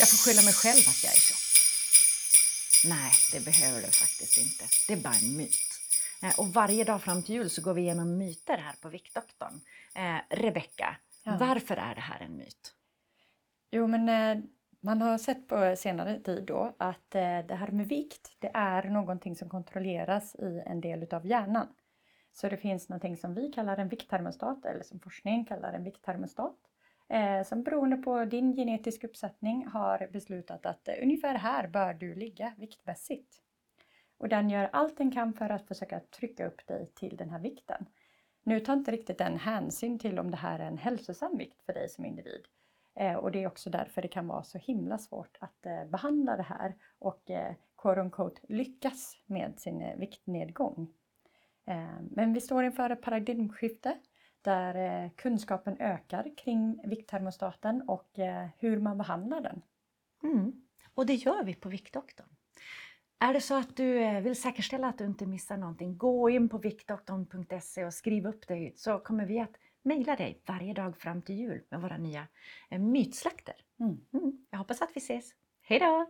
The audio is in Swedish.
Jag får skylla mig själv att jag är tjock. Nej, det behöver du faktiskt inte. Det är bara en myt. Eh, Och varje dag fram till jul så går vi igenom myter här på Viktdoktorn. Eh, Rebecka, Ja. varför är det här en myt? Jo, men eh, man har sett på senare tid då att eh, det här med vikt, det är någonting som kontrolleras i en del utav hjärnan. Så det finns någonting som vi kallar en vikttermostat eller som forskningen kallar en vikttermostat. Eh, som beroende på din genetiska uppsättning har beslutat att eh, ungefär här bör du ligga viktmässigt. Och den gör allt den kan för att försöka trycka upp dig till den här vikten. Nu tar inte riktigt den hänsyn till om det här är en hälsosam vikt för dig som individ. Eh, och det är också därför det kan vara så himla svårt att eh, behandla det här och eh, quote unquote, lyckas med sin eh, viktnedgång. Eh, men vi står inför ett paradigmskifte där eh, kunskapen ökar kring vikttermostaten och eh, hur man behandlar den. Mm. Och det gör vi på Viktdoktorn. Är det så att du eh, vill säkerställa att du inte missar någonting, gå in på viktdoktorn.se och skriv upp dig så kommer vi att mejla dig varje dag fram till jul med våra nya mytslakter. Mm. Mm. Jag hoppas att vi ses. Hej då!